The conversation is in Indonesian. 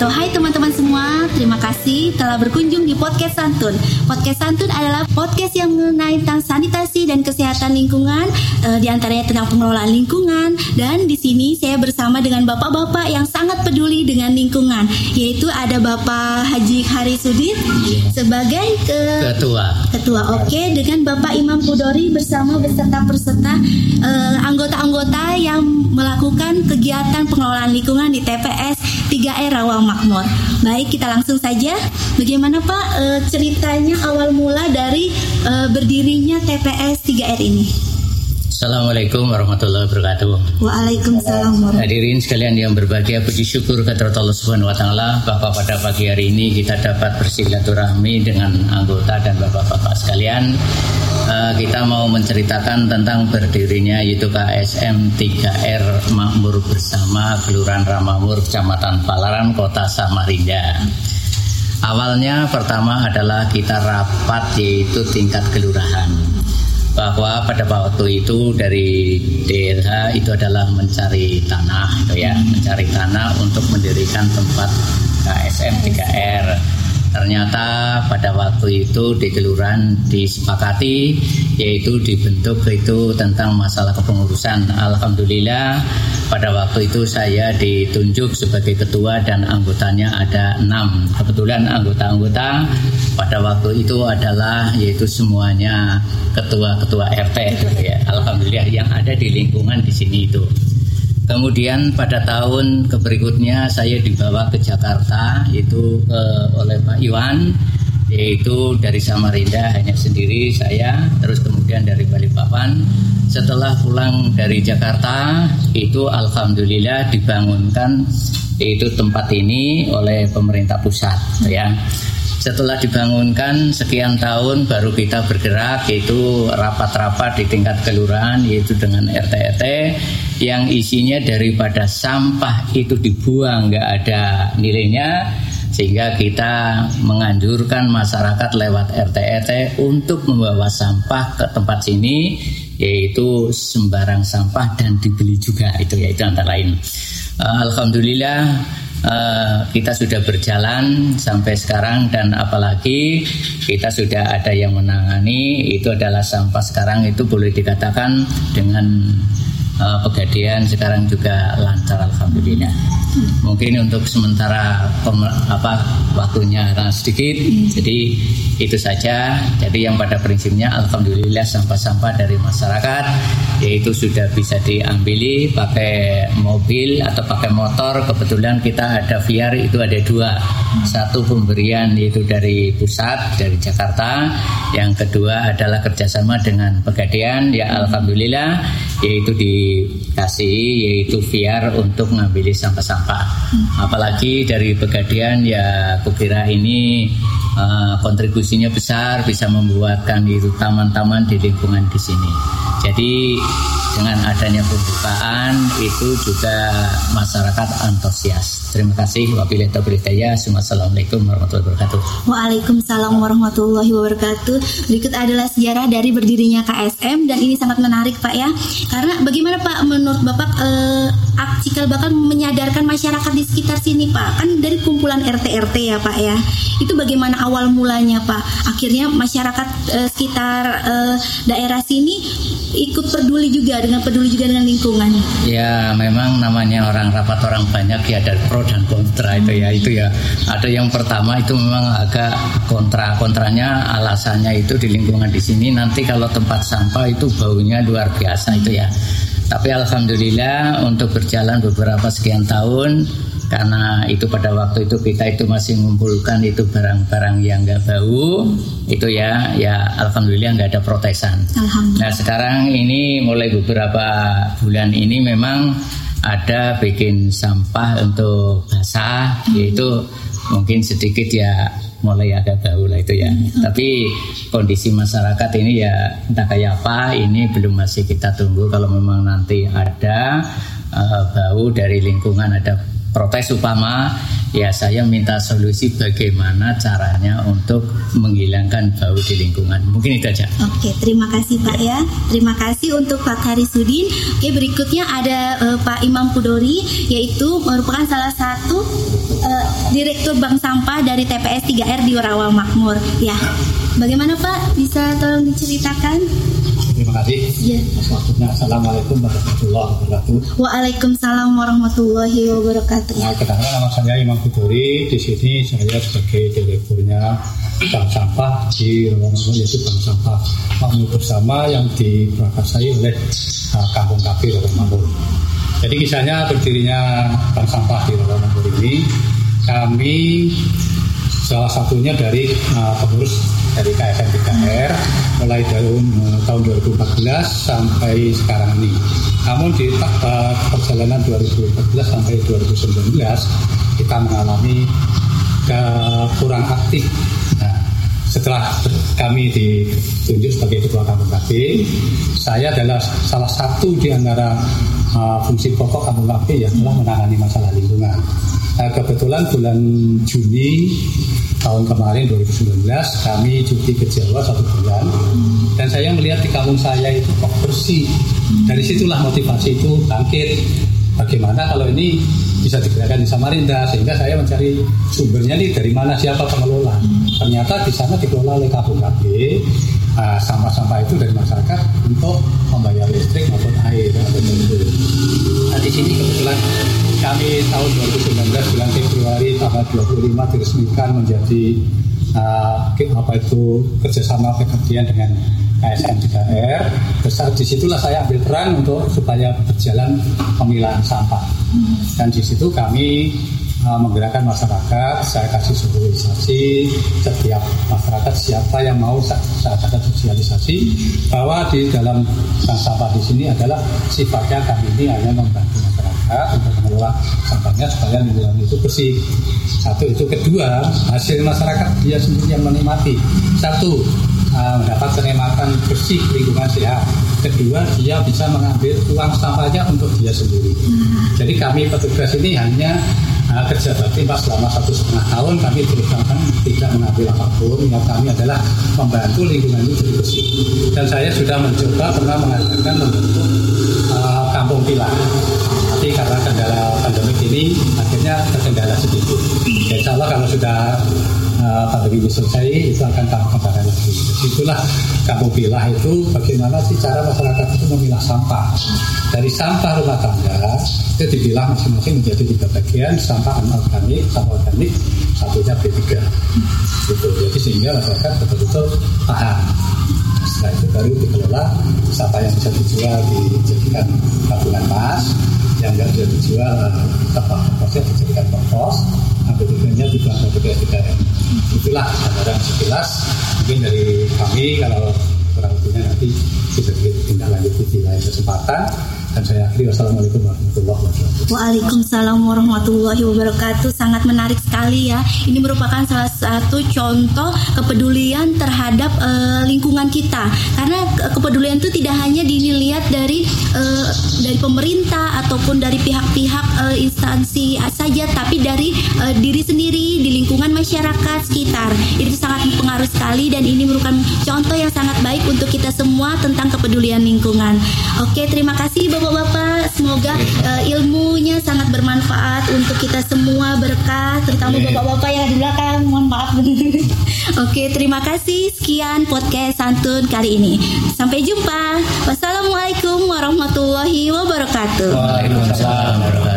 wabarakatuh. Hai teman-teman semua, terima kasih telah berkunjung di podcast Santun. Podcast Santun adalah podcast yang mengenai tentang sanitasi dan kesehatan lingkungan, eh, di antaranya tentang pengelolaan lingkungan. Dan di sini saya bersama dengan bapak-bapak yang sangat peduli dengan lingkungan, yaitu ada Bapak Haji Hari Sudit sebagai ke- Ketua. Ketua Oke dengan Bapak Imam Pudori bersama beserta peserta eh, anggota-anggota yang melakukan kegiatan pengelolaan lingkungan di TPS 3R Rawang Makmur. Baik, kita langsung saja. Bagaimana Pak eh, ceritanya awal mula dari eh, berdirinya TPS 3R ini? Assalamualaikum warahmatullahi wabarakatuh. Waalaikumsalam warahmatullahi Hadirin sekalian yang berbahagia, puji syukur kehadirat Allah Subhanahu wa taala bahwa pada pagi hari ini kita dapat bersilaturahmi dengan anggota dan bapak-bapak sekalian. Eh, kita mau menceritakan tentang berdirinya yaitu KSM 3R Makmur bersama Kelurahan Ramamur, Kecamatan Palaran, Kota Samarinda. Awalnya pertama adalah kita rapat yaitu tingkat kelurahan. Bahwa pada waktu itu dari DLH itu adalah mencari tanah gitu ya mencari tanah untuk mendirikan tempat KSM 3R ternyata pada waktu itu di kelurahan disepakati yaitu dibentuk itu tentang masalah kepengurusan Alhamdulillah pada waktu itu saya ditunjuk sebagai ketua dan anggotanya ada enam kebetulan anggota-anggota pada waktu itu adalah yaitu semuanya ketua-ketua RT ya. Alhamdulillah yang ada di lingkungan di sini itu. Kemudian pada tahun berikutnya saya dibawa ke Jakarta itu eh, oleh Pak Iwan yaitu dari Samarinda hanya sendiri saya terus kemudian dari Balikpapan. Setelah pulang dari Jakarta itu alhamdulillah dibangunkan yaitu tempat ini oleh pemerintah pusat ya setelah dibangunkan sekian tahun baru kita bergerak yaitu rapat-rapat di tingkat kelurahan yaitu dengan RT-RT yang isinya daripada sampah itu dibuang nggak ada nilainya sehingga kita menganjurkan masyarakat lewat RT-RT untuk membawa sampah ke tempat sini yaitu sembarang sampah dan dibeli juga itu yaitu antara lain. Uh, Alhamdulillah Uh, kita sudah berjalan sampai sekarang dan apalagi kita sudah ada yang menangani itu adalah sampah sekarang itu boleh dikatakan dengan uh, pegadaian sekarang juga lancar alhamdulillah. Mungkin untuk sementara apa waktunya sedikit jadi itu saja. Jadi yang pada prinsipnya alhamdulillah sampah-sampah dari masyarakat yaitu sudah bisa diambili pakai mobil atau pakai motor. Kebetulan kita ada VR itu ada dua. Satu pemberian yaitu dari pusat dari Jakarta. Yang kedua adalah kerjasama dengan Pegadaian ya alhamdulillah yaitu dikasih yaitu VR untuk mengambil sampah-sampah. Apalagi dari Pegadaian ya kukira ini uh, kontribusinya besar bisa membuatkan itu taman-taman di lingkungan di sini. Jadi dengan adanya pembukaan itu juga masyarakat antusias. Terima kasih. Wabillahi taufiq hidayah. Assalamualaikum warahmatullahi wabarakatuh. Waalaikumsalam warahmatullahi wabarakatuh. Berikut adalah sejarah dari berdirinya KSM dan ini sangat menarik Pak ya. Karena bagaimana Pak menurut Bapak eh, cikal bakal menyadarkan masyarakat di sekitar sini Pak? Kan dari kumpulan RT RT ya Pak ya. Itu bagaimana awal mulanya Pak? Akhirnya masyarakat eh, sekitar eh, daerah sini ikut peduli juga dengan peduli juga dengan lingkungan. Ya memang namanya orang rapat orang banyak ya ada pro dan kontra itu ya itu ya. Ada yang pertama itu memang agak kontra. Kontranya alasannya itu di lingkungan di sini. Nanti kalau tempat sampah itu baunya luar biasa itu ya. Tapi alhamdulillah untuk berjalan beberapa sekian tahun karena itu pada waktu itu kita itu masih mengumpulkan itu barang-barang yang nggak bau itu ya ya alhamdulillah nggak ada protesan Alhamdulillah. Nah sekarang ini mulai beberapa bulan ini memang ada bikin sampah untuk basah yaitu mungkin sedikit ya mulai agak bau lah itu ya. Tapi kondisi masyarakat ini ya entah kayak apa ini belum masih kita tunggu kalau memang nanti ada eh, bau dari lingkungan ada protes upama ya saya minta solusi bagaimana caranya untuk menghilangkan bau di lingkungan. Mungkin itu aja. Oke, terima kasih Pak ya. Terima kasih untuk Pak Harisudin. Oke, berikutnya ada uh, Pak Imam Pudori yaitu merupakan salah satu uh, direktur bank sampah dari TPS 3R di Rawa Makmur. Ya. Bagaimana Pak? Bisa tolong diceritakan? Terima kasih. Ya. Assalamualaikum warahmatullahi wabarakatuh. Waalaikumsalam warahmatullahi wabarakatuh. Nah, kenalkan nama saya Imam Kudori. Di sini saya sebagai direkturnya bank sampah di Rawamangun yaitu bank sampah makmur bersama yang diprakarsai oleh uh, Kampung Kapi Rawamangun. Jadi kisahnya berdirinya bank sampah di Rawamangun ini kami salah satunya dari uh, pengurus dari KSM 3R mulai tahun, uh, tahun 2014 sampai sekarang ini. Namun di uh, perjalanan 2014 sampai 2019 kita mengalami kurang aktif. Nah, setelah kami ditunjuk sebagai ketua kampung KB, saya adalah salah satu di antara uh, fungsi pokok kampung KB yang telah menangani masalah lingkungan. Nah, kebetulan bulan Juni tahun kemarin 2019 kami cuti ke Jawa satu bulan. Dan saya melihat di kampung saya itu kok bersih. Dari situlah motivasi itu bangkit. Bagaimana kalau ini bisa digerakkan di Samarinda sehingga saya mencari sumbernya nih dari mana siapa pengelola. Ternyata di sana dikelola oleh KPKB uh, sampah-sampah itu dari masyarakat untuk membayar listrik maupun air. Nah di sini kebetulan kami tahun 2019 bulan Februari tanggal 25 diresmikan menjadi uh, apa itu kerjasama pengabdian dengan KSM 3R. Besar di situlah saya ambil peran untuk supaya berjalan pemilahan sampah. Dan di situ kami uh, menggerakkan masyarakat, saya kasih sosialisasi setiap masyarakat siapa yang mau saya kasih sosialisasi bahwa di dalam sampah di sini adalah sifatnya kami ini hanya membantu masyarakat untuk mengelola sampahnya supaya lingkungan itu bersih. Satu itu kedua hasil masyarakat dia sendiri yang menikmati. Satu uh, mendapat kenikmatan bersih lingkungan sehat. Kedua dia bisa mengambil uang sampahnya untuk dia sendiri. Jadi kami petugas ini hanya uh, kerja bakti pas selama satu setengah tahun kami terus tidak mengambil apa pun. Yang kami adalah membantu lingkungan itu bersih. Dan saya sudah mencoba pernah mengadakan membentuk uh, kampung pilar karena kendala pandemi ini akhirnya terkendala sedikit. Ya, insya Allah kalau sudah uh, pandemi ini selesai itu akan tambah kembali lagi. Itulah kampung pilah itu bagaimana sih cara masyarakat itu memilah sampah. Dari sampah rumah tangga itu dipilah masing-masing menjadi tiga bagian sampah anorganik, sampah organik, satunya B3. Gitu. Jadi sehingga masyarakat betul-betul paham setelah itu baru dikelola sampah yang bisa dijual dijadikan tabungan emas. Yang nggak bisa dijual tempat komposnya dijadikan kompos ambil tujuannya ada tiga tiga itulah gambaran sekilas. Mungkin dari kami kalau kurang lebihnya nanti bisa ditindaklanjuti di lain kesempatan dan saya akhiri wassalamualaikum warahmatullahi wabarakatuh. Waalaikumsalam warahmatullahi wabarakatuh. Sangat menarik sekali ya. Ini merupakan salah satu contoh kepedulian terhadap uh, lingkungan kita. Karena kepedulian itu tidak hanya dilihat dari uh, dari pemerintah ataupun dari pihak-pihak uh, instansi saja, tapi dari uh, diri sendiri di lingkungan masyarakat sekitar. Itu sangat mempengaruhi sekali dan ini merupakan contoh yang sangat baik untuk kita semua tentang kepedulian lingkungan. Oke, terima kasih Bapak-bapak. Semoga uh, ilmunya sangat bermanfaat untuk kita semua berkah, terutama bapak-bapak yang di belakang. Mohon maaf. Oke, terima kasih. Sekian podcast santun kali ini. Sampai jumpa. Wassalamualaikum warahmatullahi wabarakatuh. Waalaikumsalam warahmatullahi wabarakatuh.